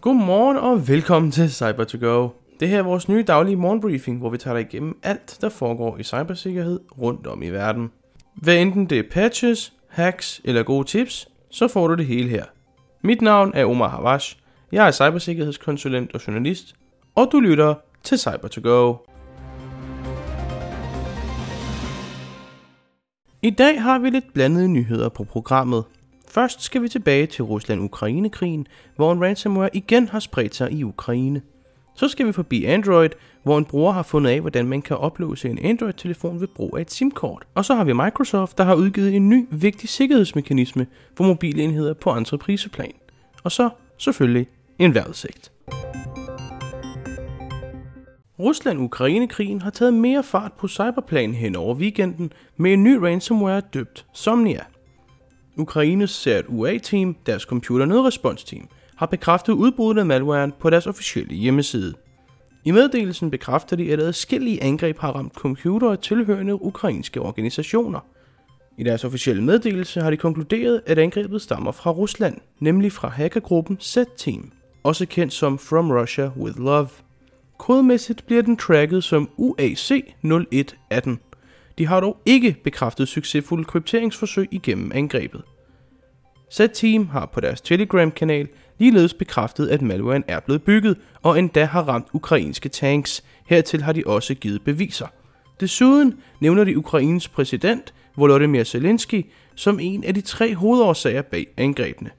Godmorgen og velkommen til cyber to go Det her er vores nye daglige morgenbriefing, hvor vi tager dig igennem alt, der foregår i cybersikkerhed rundt om i verden. Hvad enten det er patches, hacks eller gode tips, så får du det hele her. Mit navn er Omar Havash. Jeg er cybersikkerhedskonsulent og journalist, og du lytter til Cyber to go I dag har vi lidt blandede nyheder på programmet. Først skal vi tilbage til Rusland-Ukraine-krigen, hvor en ransomware igen har spredt sig i Ukraine. Så skal vi forbi Android, hvor en bruger har fundet af, hvordan man kan opløse en Android-telefon ved brug af et SIM-kort. Og så har vi Microsoft, der har udgivet en ny vigtig sikkerhedsmekanisme for mobile enheder på entrepriseplan. Og så selvfølgelig en vejrudsigt. Rusland-Ukraine-krigen har taget mere fart på cyberplan hen over weekenden med en ny ransomware døbt Somnia. Ukraines CERT-UA-team, deres computer nødresponsteam, har bekræftet udbruddet af malwaren på deres officielle hjemmeside. I meddelelsen bekræfter de, at adskillige angreb har ramt computere tilhørende ukrainske organisationer. I deres officielle meddelelse har de konkluderet, at angrebet stammer fra Rusland, nemlig fra hackergruppen Z-Team, også kendt som From Russia With Love. Kodemæssigt bliver den tracket som UAC 0118. De har dog ikke bekræftet succesfulde krypteringsforsøg igennem angrebet. Z-Team har på deres Telegram-kanal ligeledes bekræftet, at malwaren er blevet bygget og endda har ramt ukrainske tanks. Hertil har de også givet beviser. Desuden nævner de Ukraines præsident, Volodymyr Zelensky, som en af de tre hovedårsager bag angrebene.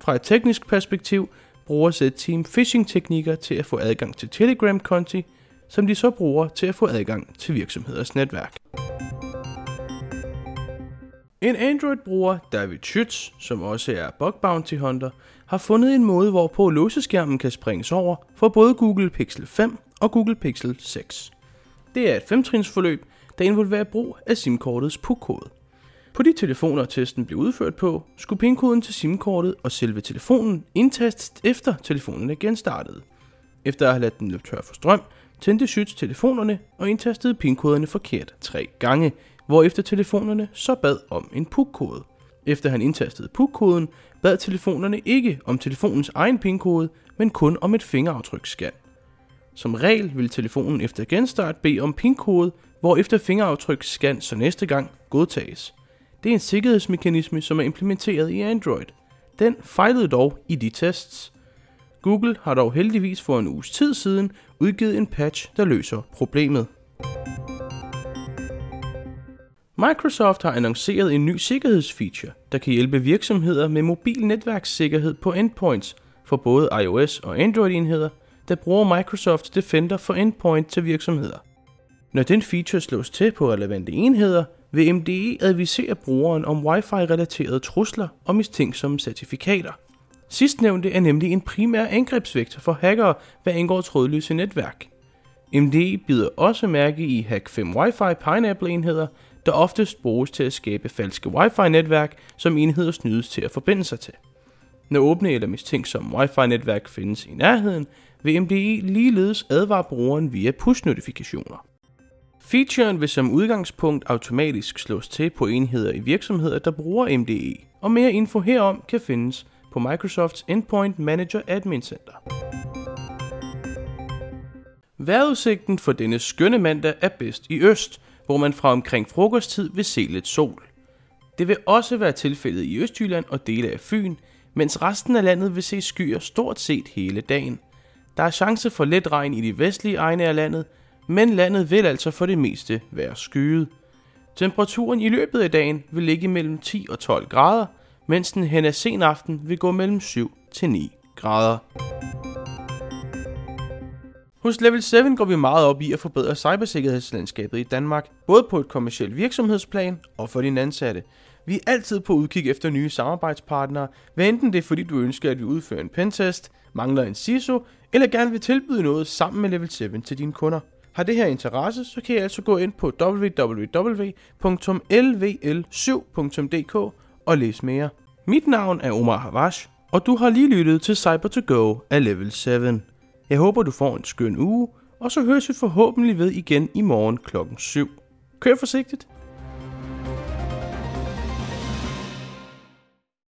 Fra et teknisk perspektiv bruger Z-Team phishing-teknikker til at få adgang til Telegram-konti, som de så bruger til at få adgang til virksomheders netværk. En Android-bruger, David Schütz, som også er bug bounty hunter, har fundet en måde, hvorpå låseskærmen kan springes over for både Google Pixel 5 og Google Pixel 6. Det er et femtrinsforløb, der involverer brug af SIM-kortets PUK-kode. På de telefoner, testen blev udført på, skulle PIN-koden til SIM-kortet og selve telefonen indtastes efter telefonen er genstartet. Efter at have ladet den løbe tør for strøm, tændte Schütz telefonerne og indtastede pinkoderne forkert tre gange, hvorefter telefonerne så bad om en PUK-kode. Efter han indtastede PUK-koden, bad telefonerne ikke om telefonens egen pinkode, men kun om et fingeraftryksscan. Som regel vil telefonen efter genstart bede om pinkode, hvorefter hvor efter fingeraftryksscan så næste gang godtages. Det er en sikkerhedsmekanisme, som er implementeret i Android. Den fejlede dog i de tests. Google har dog heldigvis for en uges tid siden udgivet en patch, der løser problemet. Microsoft har annonceret en ny sikkerhedsfeature, der kan hjælpe virksomheder med mobil netværkssikkerhed på endpoints for både iOS og Android-enheder, der bruger Microsoft Defender for Endpoint til virksomheder. Når den feature slås til på relevante enheder, vil MDE advisere brugeren om Wi-Fi-relaterede trusler og mistænksomme certifikater. Sidstnævnte er nemlig en primær angrebsvektor for hackere, hvad angår trådløse netværk. MDE bider også mærke i Hack 5 Wi-Fi Pineapple-enheder, der oftest bruges til at skabe falske Wi-Fi-netværk, som enheder snydes til at forbinde sig til. Når åbne eller mistænksomme Wi-Fi-netværk findes i nærheden, vil MDE ligeledes advare brugeren via push-notifikationer. Featuren vil som udgangspunkt automatisk slås til på enheder i virksomheder, der bruger MDE, og mere info herom kan findes på Microsofts Endpoint Manager Admin Center. Vejrudsigten for denne skønne mandag er bedst i øst, hvor man fra omkring frokosttid vil se lidt sol. Det vil også være tilfældet i Østjylland og dele af Fyn, mens resten af landet vil se skyer stort set hele dagen. Der er chance for let regn i de vestlige egne af landet, men landet vil altså for det meste være skyet. Temperaturen i løbet af dagen vil ligge mellem 10 og 12 grader, mens den hen ad sen aften vil gå mellem 7 til 9 grader. Hos Level 7 går vi meget op i at forbedre cybersikkerhedslandskabet i Danmark, både på et kommersielt virksomhedsplan og for dine ansatte. Vi er altid på udkig efter nye samarbejdspartnere, hvad enten det er fordi du ønsker, at vi udfører en pentest, mangler en CISO, eller gerne vil tilbyde noget sammen med Level 7 til dine kunder. Har det her interesse, så kan I altså gå ind på www.lvl7.dk og læse mere. Mit navn er Omar Havash, og du har lige lyttet til Cyber to Go af Level 7. Jeg håber, du får en skøn uge, og så høres vi forhåbentlig ved igen i morgen klokken 7. Kør forsigtigt!